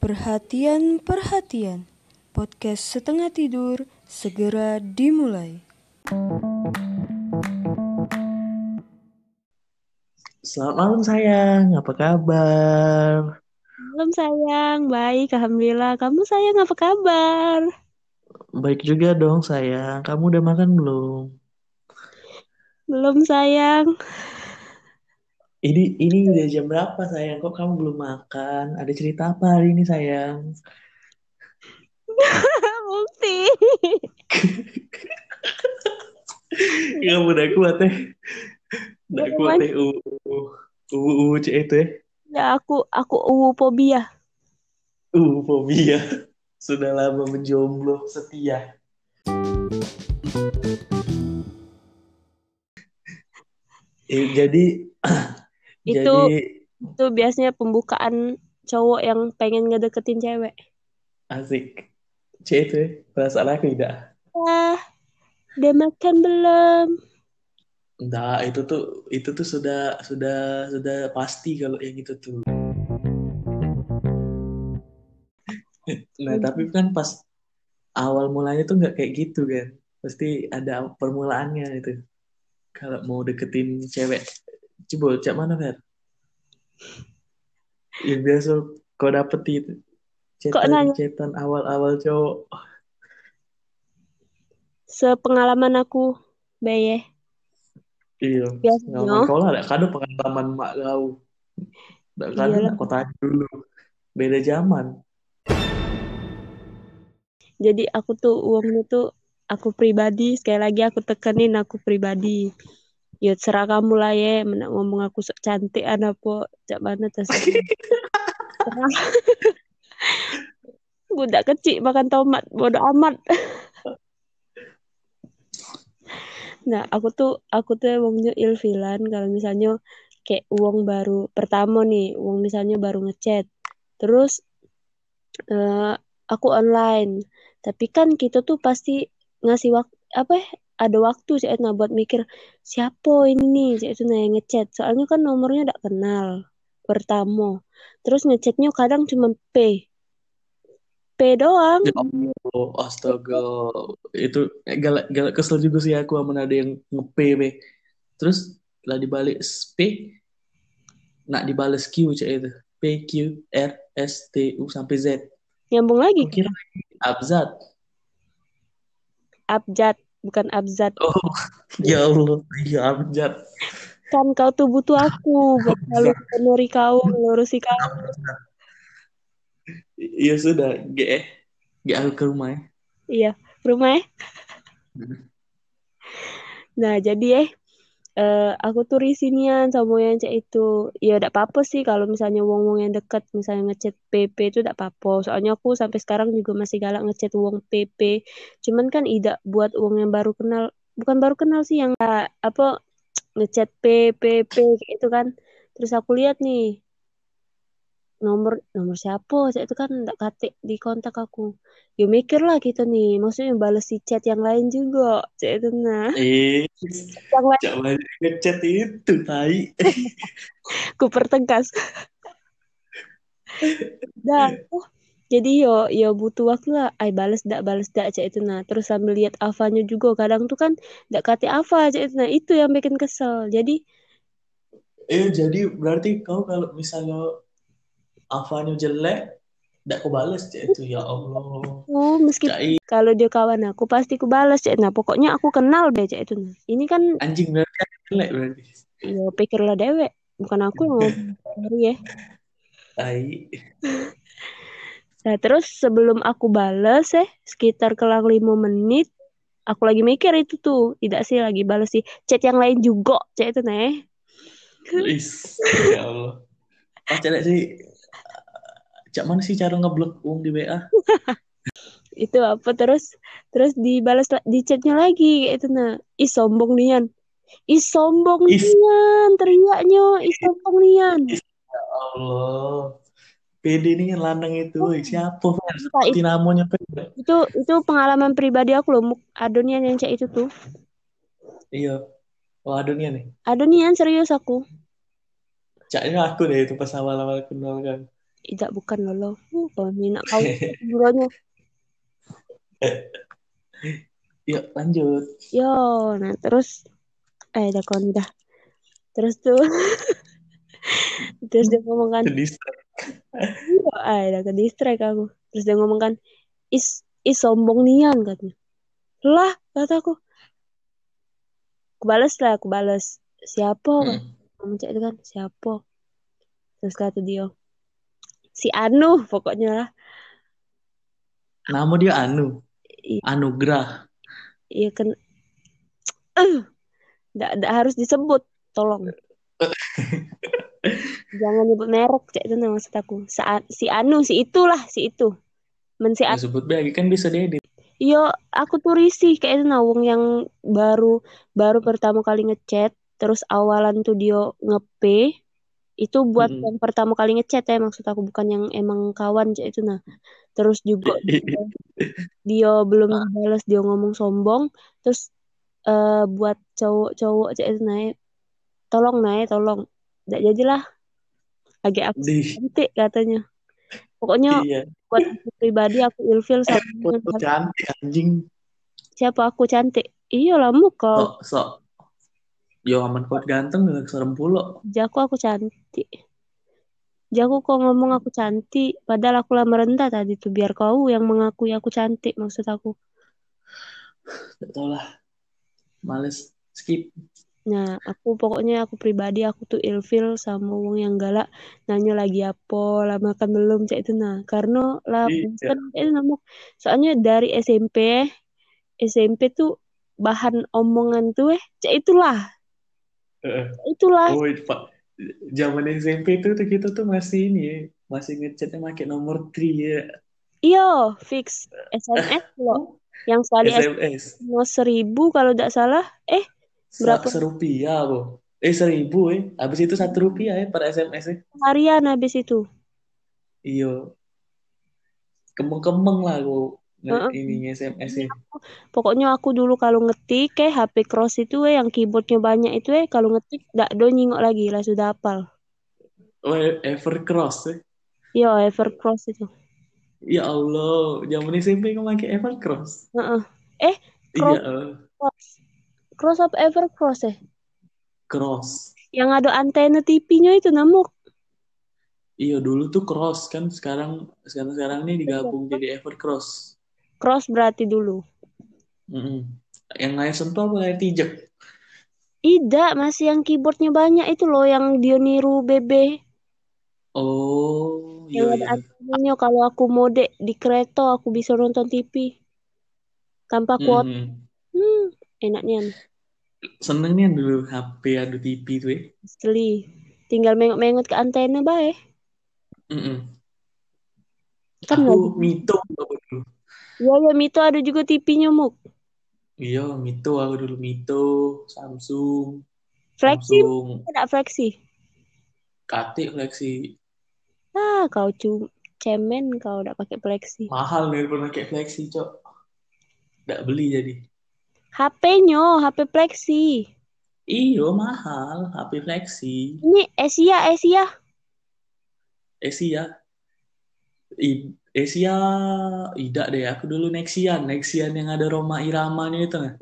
Perhatian, perhatian. Podcast setengah tidur segera dimulai. Selamat malam sayang, apa kabar? Malam sayang, baik Alhamdulillah. Kamu sayang apa kabar? Baik juga dong sayang, kamu udah makan belum? Belum sayang. Ini ini udah jam berapa sayang? Kok kamu belum makan? Ada cerita apa hari ini sayang? Bukti. Ya udah kuat teh. Udah kuat teh. Uh, uh, cek itu ya. Ya aku aku uwu fobia. Uh, fobia. Sudah lama menjomblo setia. Eh, jadi jadi itu biasanya pembukaan cowok yang pengen ngedeketin cewek. asik. Cek itu ya. Perasaan aku tidak. Ah, udah makan belum? Enggak, itu tuh itu tuh sudah sudah sudah pasti kalau yang itu tuh. Nah, tapi kan pas awal mulanya tuh nggak kayak gitu kan. Pasti ada permulaannya itu. Kalau mau deketin cewek, coba cak mana Fer? Yang biasa kau dapet itu. Nanya? Cetan awal-awal cowok. Sepengalaman aku, Beye. Iya. Biasanya. Kau lah, kado pengalaman mak kau. Nak kau tanya dulu. Beda zaman. Jadi aku tuh uangnya tuh aku pribadi sekali lagi aku tekenin aku pribadi. Ya serah kamu lah ya, menak ngomong aku sok cantik apa cak mana tas. Budak kecil makan tomat, bodoh amat. Nah, aku tuh aku tuh uangnya ilfilan kalau misalnya kayak uang baru pertama nih, uang misalnya baru ngechat. Terus eh, aku online. Tapi kan kita tuh pasti ngasih waktu apa ya, ada waktu sih nah buat mikir siapa ini nih itu nah yang ngechat. Soalnya kan nomornya tidak kenal pertama. Terus ngechatnya kadang cuma P. P doang. Ya Allah, astaga. Itu eh, galak galak kesel juga sih aku sama ada yang nge-P. Terus lah dibalik P nak dibales Q cek itu. P Q R S T U sampai Z. Nyambung lagi kira abzad. abjad bukan abzad. Oh, ya Allah, iya abjad. Kan kau tuh butuh aku buat selalu menuri kau, melurusi kau. Iya sudah, G eh. G aku ke rumah ya. Iya, rumah ya. Nah, jadi eh eh, aku tuh risinian sama yang cek itu. Ya udah apa-apa sih kalau misalnya wong-wong yang deket misalnya ngechat PP itu udah apa-apa. Soalnya aku sampai sekarang juga masih galak ngechat wong PP. Cuman kan tidak buat wong yang baru kenal, bukan baru kenal sih yang ah, apa ngechat PPP itu kan. Terus aku lihat nih nomor nomor siapa cek itu kan ndak katik di kontak aku. Ya mikir lah kita nih, maksudnya balas si chat yang lain juga cek itu nah. Eh, Yang lain ngechat itu, tai. ku pertegas. Dah, oh, jadi yo yo butuh waktu lah. Ay balas dak balas dak cek itu nah. Terus sambil lihat Avanya juga kadang tuh kan ndak kate Ava cek itu nah. Itu yang bikin kesel. Jadi Eh, jadi berarti kau kalau misalnya Avanya jelek, tidak kau balas cek itu ya Allah. meskipun Cai kalau dia kawan aku pasti ku balas cek nah. Pokoknya aku kenal deh cek itu nah. Ini kan anjing berarti jelek berarti. yo pikirlah dewek, bukan aku yang ngomong ya. Tai. Nah, terus sebelum aku bales eh sekitar kelang lima menit aku lagi mikir itu tuh tidak sih lagi bales sih chat yang lain juga chat itu nih Is, ya Allah. Pas jelek sih, cak mana sih cara ngeblok uang di WA? itu apa terus terus dibalas la- di chatnya lagi itu nah ih sombong nian ih sombong Is. nian teriaknya ih sombong nian Ya Allah. PD ini yang lanang itu, woy. siapa? Seperti itu, namanya itu itu pengalaman pribadi aku loh adonian yang chat itu tuh Iya. Oh, adunya nih. adonian serius aku Cak ini aku deh itu pas awal-awal kenal kan. Tidak bukan lolo. Uh, kalau minat kau bulannya Yuk lanjut. yo nah terus eh udah kawan udah terus tuh terus dia ngomong kan iya eh udah ke distract aku. Terus dia ngomong kan is is sombong nian katanya. Lah kataku aku. Balas lah aku balas siapa? Mm. kamu cek itu kan siapa? Terus kata dia si Anu pokoknya lah Nama dia Anu. Iya. Anugrah. iya kan eh nggak nggak harus disebut tolong jangan nyebut merek cek itu maksud aku Sa- si Anu si itulah si itu men si Anu Disebut lagi kan bisa diedit. Yo, aku tuh risih kayak itu nawung yang baru baru pertama kali ngechat, terus awalan tuh dia nge itu buat yang pertama kali ngechat ya maksud aku bukan yang emang kawan cek itu nah. Terus juga dia, dia belum balas dia ngomong sombong, terus eh buat cowok-cowok itu nah, tolong nah, tolong. Nggak jadilah. Agak aku cantik katanya. Pokoknya Iya. buat aku pribadi aku ilfil sama Foto cantik anjing. siapa aku cantik. Iya lah muka. Sok sok. Yo aman kuat ganteng dengan serem pula. Jaku aku cantik. Jaku kok ngomong aku cantik, padahal aku lah merendah tadi tuh biar kau yang mengakui aku cantik maksud aku. Gak tau lah. Males skip. Nah, aku pokoknya aku pribadi aku tuh ilfil sama wong yang galak nanya lagi apa, lah makan belum cek itu nah. Karena lah Iya. bosen itu namu. Soalnya dari SMP SMP tuh bahan omongan tuh eh cek itulah, Itulah. Oh, Pak. Zaman SMP itu tuh kita tuh masih ini ya, masih ngechatnya pakai nomor tri ya. Iyo, fix SMS loh. Yang sekali SMS. SMS seribu kalau tidak salah. Eh, Berapa? Serupiah, bu. Eh, seribu, eh. Habis itu satu rupiah ya per SMS -nya. harian habis itu. Iya. Kembang-kembang lah, bu. Heeh. Ininya SMS-nya. Pokoknya aku dulu kalau ngetik eh HP cross itu eh yang keyboardnya banyak itu eh kalau ngetik ndak do nyingok lagi lah sudah hafal. Oh, Evercross, eh. Yo Evercross itu. Ya Allah, zaman SMP nggak pakai Evercross. Heeh. Eh, Iya, cross, eh. cross. Cross apa Evercross eh? Cross. Yang ada antena TV-nya itu namuk. Iya, dulu tuh Cross kan. Sekarang sekarang sekarang ini digabung jadi Evercross. Cross berarti dulu. Mm-mm. Yang layar sentuh apa layar pijak? Tidak, masih yang keyboardnya banyak itu loh yang dia niru BB. Oh, Yang iya ada iya. antenanya kalau aku mode di kereta aku bisa nonton TV tanpa kuota. Mm-mm. Hmm, enaknya. Seneng nih dulu HP adu TV tuh ya. Asli. Tinggal mengok-mengok ke antena bae. Mm-mm. Kan Aku lagi. Mito aku dulu. Iya, ya Mito ada juga TV-nya, Muk. Iya, Mito aku dulu Mito, Samsung, Flexi, Samsung, tidak flexi. KT Flexi. Ah, kau cu cemen kau udah pakai flexi. Mahal nih pernah pakai Flexi, Cok. Nggak beli jadi. HP-nya, HP flexi. Iyo, mahal HP Flexi. Ini Asia, Asia. Asia. I, Asia, tidak deh. Aku dulu Nexian, Nexian yang ada Roma Iramanya itu nggak?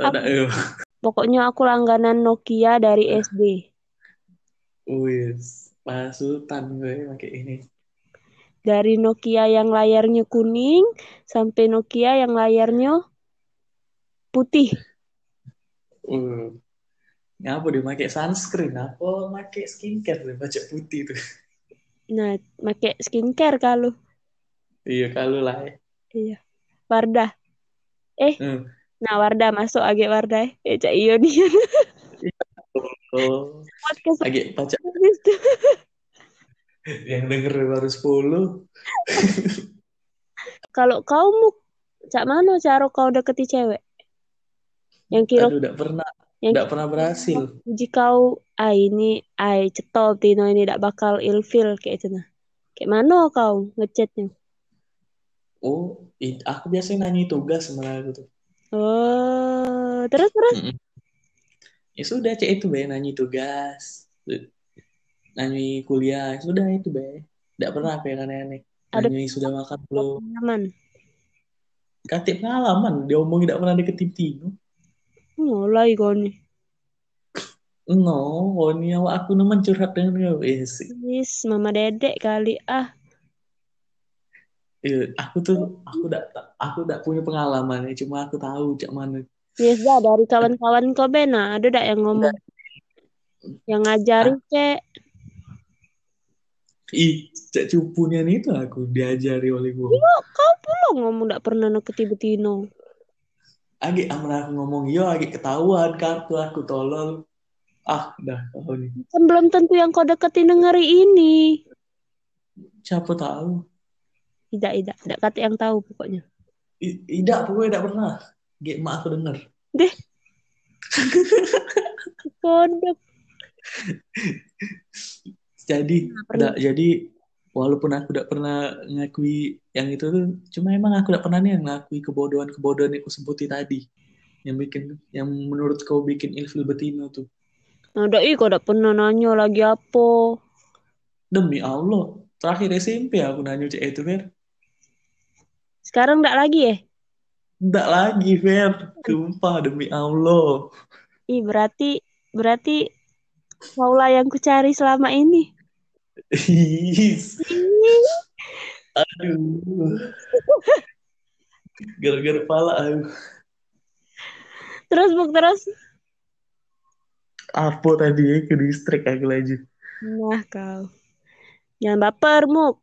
Ada, eh. Pokoknya aku langganan Nokia dari SD. Wis, Pak Sultan gue pakai ini. Dari Nokia yang layarnya kuning sampai Nokia yang layarnya putih. Uh, ngapa dia pakai sunscreen? Apa pakai skincare deh, baca putih tuh. Nah, pakai skincare kalau. Iya, kalau lah. ya. Iya. Wardah. Eh, Hmm. nah Wardah masuk agak Wardah. Eh, cak iyo dia. Oh, Podcast lagi baca itu. yang denger baru 10. Kalau kau muk, cak mana cara kau deketi cewek? Yang kira Aduh, enggak pernah, yang enggak pernah berhasil. puji kau, ah ini, ay cetol Tino ini tidak bakal ilfil kayak itu nah. Kayak mana kau ngechatnya? Oh, i- aku biasanya nanya tugas sama aku tuh. Oh, terus terus. Mm-mm. Ya sudah, cek itu be, nanya tugas. Nanya kuliah, sudah itu be. Tidak pernah apa yang aneh-aneh. Sudah makan belum? Pengalaman. Katip pengalaman. Dia omongin tidak pernah deketin. Mulai kau nih. No, oh, ini awak aku nemen curhat dengan kau. Eh, sih. Is, mama dedek kali ah. Iya, aku tuh aku tidak aku tidak punya pengalaman ya, cuma aku tahu cak mana. Yes, dah dari kawan-kawan kau Bena, ada dak yang ngomong yang ngajarin cek. Ih, cak cupunya nih itu aku diajari oleh gua. Kau pula ngomong dak pernah neketi betino. Agi amra aku ngomong yo, agi ketahuan kartu aku tolol. Ah, dah tahu nih. Kan belum tentu yang kau deketin dengeri ini. Siapa tahu? Tidak, tidak, tidak kata yang tahu pokoknya. Tidak, pokoknya tidak pernah. Gak mak aku denger. Deh. Kodok. Jadi, nggak- jadi walaupun aku tidak pernah ngakui yang itu tuh, cuma emang aku tidak pernah nih yang ngakui kebodohan-kebodohan yang aku sebutin tadi. Yang bikin, yang menurut kau bikin ilfil betina tuh. Nah, dak ih kau dak pernah nanya lagi apa. Demi Allah, terakhir SMP aku nanya cek itu, Fer. Sekarang dak lagi ya? Nggak lagi, Fer. Sumpah, demi Allah. Ih, berarti berarti kaulah yang kucari selama ini. Aduh. Gara-gara pala aku. Terus buk terus. Apa tadi ya, ke distrik aku lagi. Nah, kau. Jangan baper, Muk.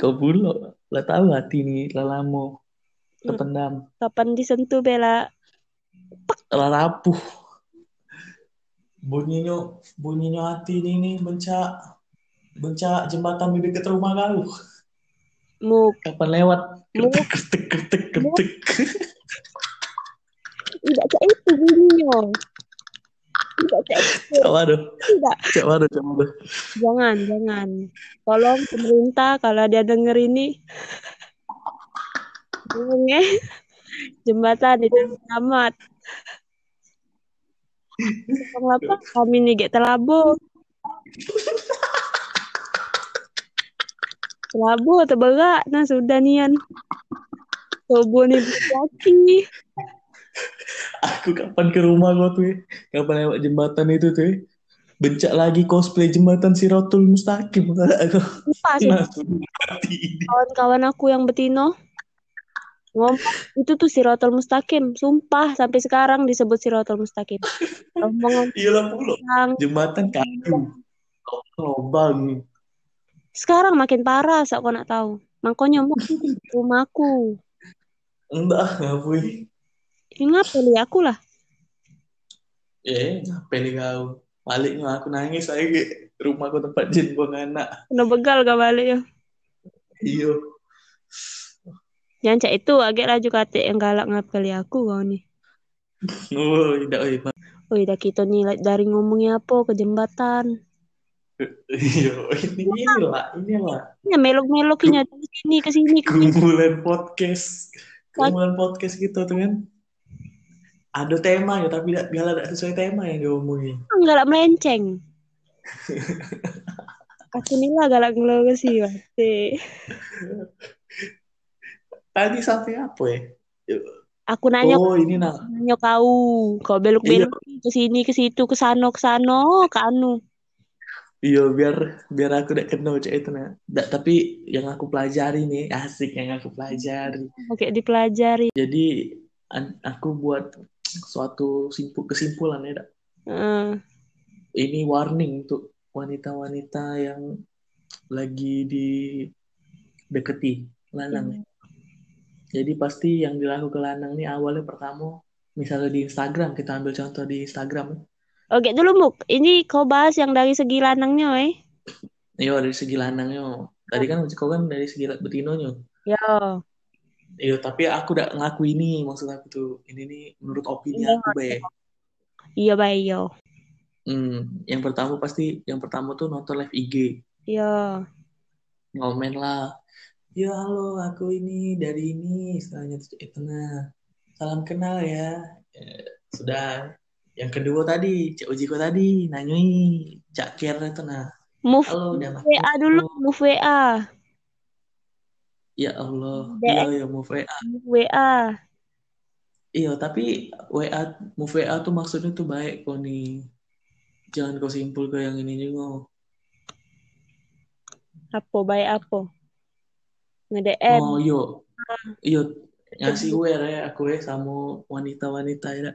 Kau pula. Lah tahu hati nih, lelamo. Terpendam. Kapan disentuh Bella? Lah rapuh. Bunyinya, bunyinya hati ini nih, bencak. Bencak jembatan di dekat rumah kau. Muk. Kapan lewat? Muk. Ketek, ketek, ketek, ketek. Tidak cak itu bunyinya. Cak waduh, Tidak. cak waduh, cak waduh. Jangan, jangan. Tolong pemerintah kalau dia denger ini. Tolong ya. Jembatan itu selamat. Kenapa kami nih gak terlabur? Terlabur terberak. Nah sudah nian. Tubuh nih laki. Aku kapan ke rumah kau tuh ya? Kapan lewat jembatan itu tuh ya? Bencak lagi cosplay jembatan Siratul Mustaqim. Kawan-kawan aku yang betino ngomong itu tuh Siratul Mustaqim sumpah sampai sekarang disebut Siratul Mustaqim ngomong Iyalah pula. tentang Jembatan kayu. Lobang. sekarang makin parah sok kau nak tahu makanya mau rumahku Enggak, ngapui. Ingat pilih aku lah Eh, ngapain kau? Balik aku nangis saya rumahku tempat jin buang anak. kena begal gak balik ya Iyo. jangan cak itu agak laju kate yang galak ngapeli aku kau nih Oh, tidak, oi. oh dah kita nih dari ngomongnya apa ke jembatan Iyo, ini inilah, inilah ya melok-meloknya dari sini ke sini ke sini kumpulan podcast, kumpulan podcast gitu tuh kan. Ada tema ya, tapi biar tidak sesuai tema yang diomongin. galak melenceng aku nih lah galak ngeluh sih pasti Tadi sampai apa ya? aku nanya Oh, ini nah. nanya kau kau belok-belok ke sini ke situ ke sana ke sana ke anu Iya, biar biar aku tidak kenal cek itu nah. Nggak, tapi yang aku pelajari nih, asik yang aku pelajari. oke dipelajari Jadi aku buat suatu simpul kesimpulan ya, Dak. Heeh. ini warning untuk wanita-wanita yang lagi dideketi lanang. Jadi pasti yang dilakukan lanang nih awalnya pertama misalnya di Instagram kita ambil contoh di Instagram. oke dulu muk ini kau bahas yang dari segi lanangnya eh Iya dari segi lanangnya. Tadi kan kau kan dari segi betinonya. ya Iya tapi aku udah ngaku ini maksud aku tuh. Ini nih menurut opini Iya, aku be. iya baik yo. Hmm, yang pertama pasti yang pertama tuh nonton live IG. yo ngomen lah. Ya halo aku ini dari ini istilahnya itu nah salam kenal ya. Ya, sudah. Yang kedua tadi cak Ujiko tadi nanyoi cak Kier itu nah Move Halo, udah WA dulu, move WA. Ya Allah, DM. iya ya move WA. WA. Iya, tapi WA move WA tuh maksudnya tuh baik kok nih. Jangan kau simpul ke yang ini juga. Apa baik apa? Nge-DM. Oh, yo. Yo ngasih aware ya aku ya sama wanita-wanita ya.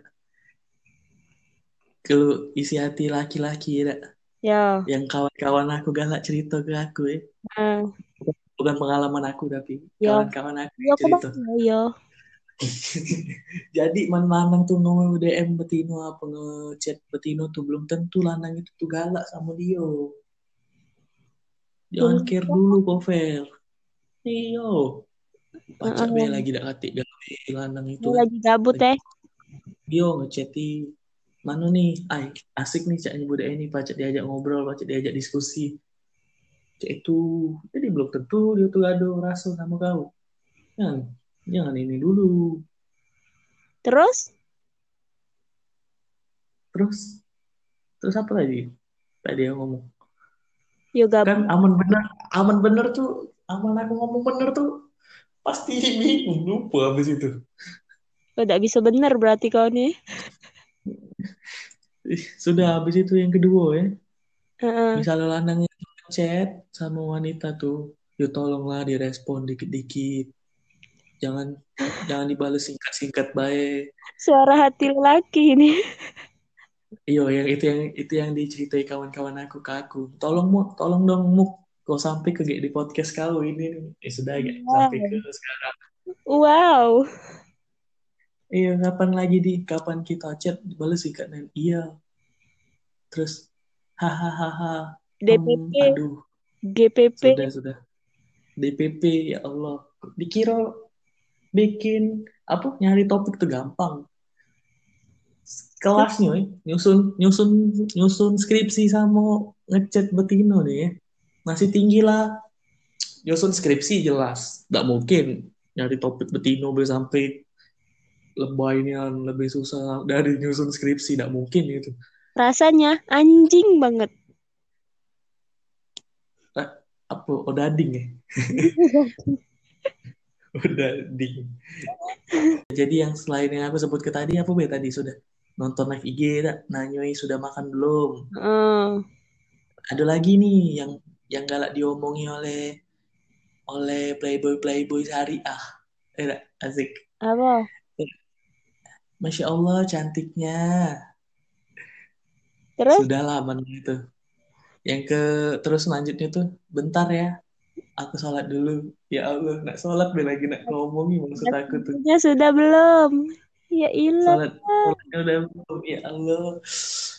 Kalau isi hati laki-laki ya. Ya. Yang kawan-kawan aku galak cerita ke aku ya. Nah. Bukan pengalaman aku tapi Ya. kawan-kawan aku Ya, yang cerita. kebayang ya. Jadi man lanang tuh nge DM betino apa ngechat betino tuh belum tentu lanang itu tuh galak sama dia. Jangan care dulu kok Fer. Iyo. Be Heeh. lagi dak katik gawe lanang itu. Dia lagi gabut eh. Yo ngechati mana nih? Ay, asik nih cak nyebut ini pacak diajak ngobrol, pacak diajak diskusi. Itu jadi belum tentu dia tuh ada rasa sama kau. Jangan, jangan ini dulu. Terus? Terus terus apa lagi? Tadi yang ngomong. Yo gabut. Kan aman bener, aman bener tuh, aman aku ngomong bener tuh pasti bingung lupa habis itu. Oh, tidak bisa benar berarti kau nih. Ih, Sudah habis itu yang kedua ya. Heeh. Misalnya lanang yang chat sama wanita tuh, yuk tolonglah direspon dikit-dikit. Jangan jangan dibales singkat-singkat baik. Suara hati lelaki ini. Iyo, yang itu yang itu yang diceritai kawan-kawan aku ke aku. Tolong mu, tolong dong mu, kau sampai ke di podcast kau ini. Eh, sudah ya, sampai ke sekarang. Wow. Iya, kapan lagi di kapan kita chat dibales singkat dan iya. Terus hahaha. DPP, Hmm, aduh, GPP. sudah sudah. DPP ya Allah. Dikira bikin apa nyari topik tuh gampang. Kelasnya nyusun nyusun nyusun skripsi sama ngechat betino nih ya. Masih tinggi lah. Nyusun skripsi jelas. Nggak mungkin nyari topik betino bisa sampai lebaynya lebih susah dari nyusun skripsi. Nggak mungkin gitu. Rasanya anjing banget. Apa? Odading ya? Odading. Jadi yang selain yang aku sebut ke tadi apa be tadi sudah nonton live IG tak? Nanyoi sudah makan belum? Heeh. Ada lagi nih yang yang galak diomongi oleh oleh playboy playboy syariah. Eh, asik. apa? Masya Allah cantiknya. Terus? Sudah lah aman gitu. Yang ke terus selanjutnya tuh bentar ya. Aku sholat dulu. Ya Allah, nak sholat be lagi nak ngomongi maksud aku tuh. Ya sudah belum? Ya ilah. Sholat, sholatnya udah belum. Ya Allah.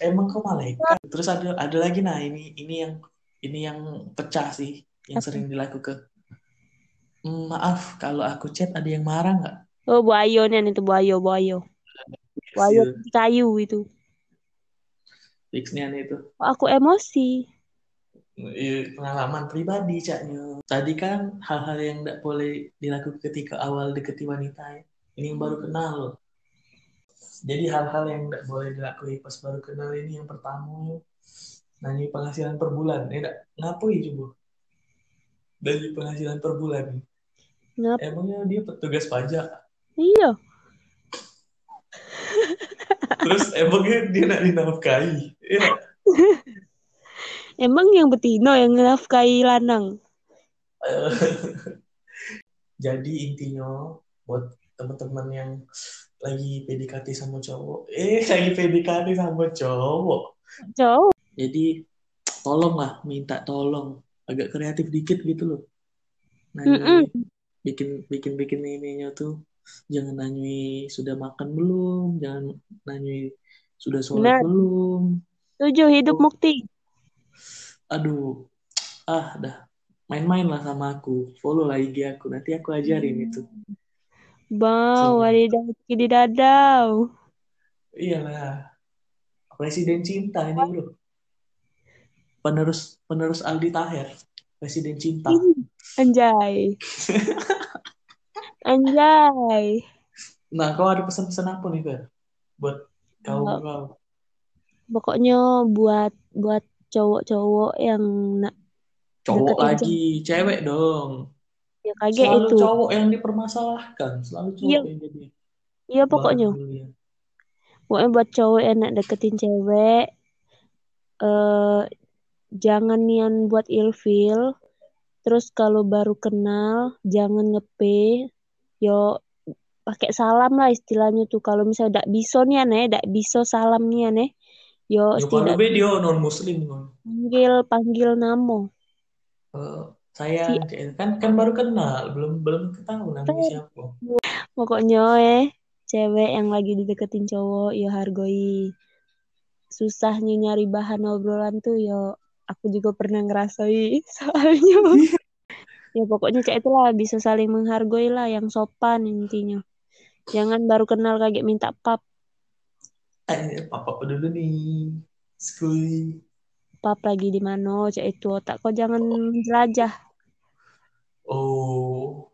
Emang kau malaikat. Terus ada ada lagi nah ini ini yang ini yang pecah sih yang sering dilakukan. "Hmm, Maaf kalau aku chat ada yang marah nggak? Oh, Bu Ayo nih itu Bu Ayo, Bu Ayo. Bu Ayo Fix kayu itu. Fixnya itu. Aku emosi. Iya, pengalaman pribadi caknya. Tadi kan hal-hal yang tidak boleh dilakukan ketika awal deketi wanita ya. Ini yang baru kenal loh. Jadi hal-hal yang tidak boleh dilakukan pas baru kenal ini yang pertama nanya penghasilan per bulan. Eh, enggak, ngapain coba? Dari penghasilan per bulan. Ngap? Emangnya dia petugas pajak? Iya. Terus emangnya dia nak dinafkahi? Iya. Emang yang betino yang nafkahi lanang. Jadi intinya buat teman-teman yang lagi PDKT sama cowok, eh lagi PDKT sama cowok. Cowok. Jadi tolong lah, minta tolong, agak kreatif dikit gitu loh. Nanya Mm-mm. bikin bikin bikin ininya tuh, jangan nanyui sudah makan belum, jangan nanyui sudah sholat Benar. belum. Tujuh hidup mukti. Aduh, ah dah main-main lah sama aku, follow lah IG aku, nanti aku ajarin itu. Bau, Sini. wadidaw, kididadaw. Iyalah, presiden cinta ini bro. Penerus penerus Aldi Taher, presiden cinta. Anjay. Anjay. Nah, kau ada pesan-pesan apa nih Fer? Buat kaum Oh. kau? Pokoknya buat buat cowok-cowok yang nak Cowok lagi, cewek dong. ya kaget Selalu itu. cowok yang dipermasalahkan, selalu cowok Iya. yang jadi Iya pokoknya. ya. Pokoknya buat cowok yang nak deketin cewek, eh jangan nian buat ilfil. Terus kalau baru kenal, jangan ngepe. Yo pakai salam lah istilahnya tuh. Kalau misalnya dak bisa nih aneh, dak bisa salam nih aneh. Yo setidak dia non muslim panggil panggil namo. Eh, sayang, kayak- kan kan baru kenal, belum belum ketahui namanya siapa. Pokoknya eh cewek yang lagi dideketin cowok yo hargoi. Susahnya nyari bahan obrolan tuh yo aku juga pernah ngerasai soalnya. ya pokoknya kayak itulah bisa saling menghargai lah yang sopan intinya. Jangan baru kenal kaget minta pap. Eh, papa dulu nih. Skuy. Pap lagi di mana cek itu otak kau jangan jelajah. Oh,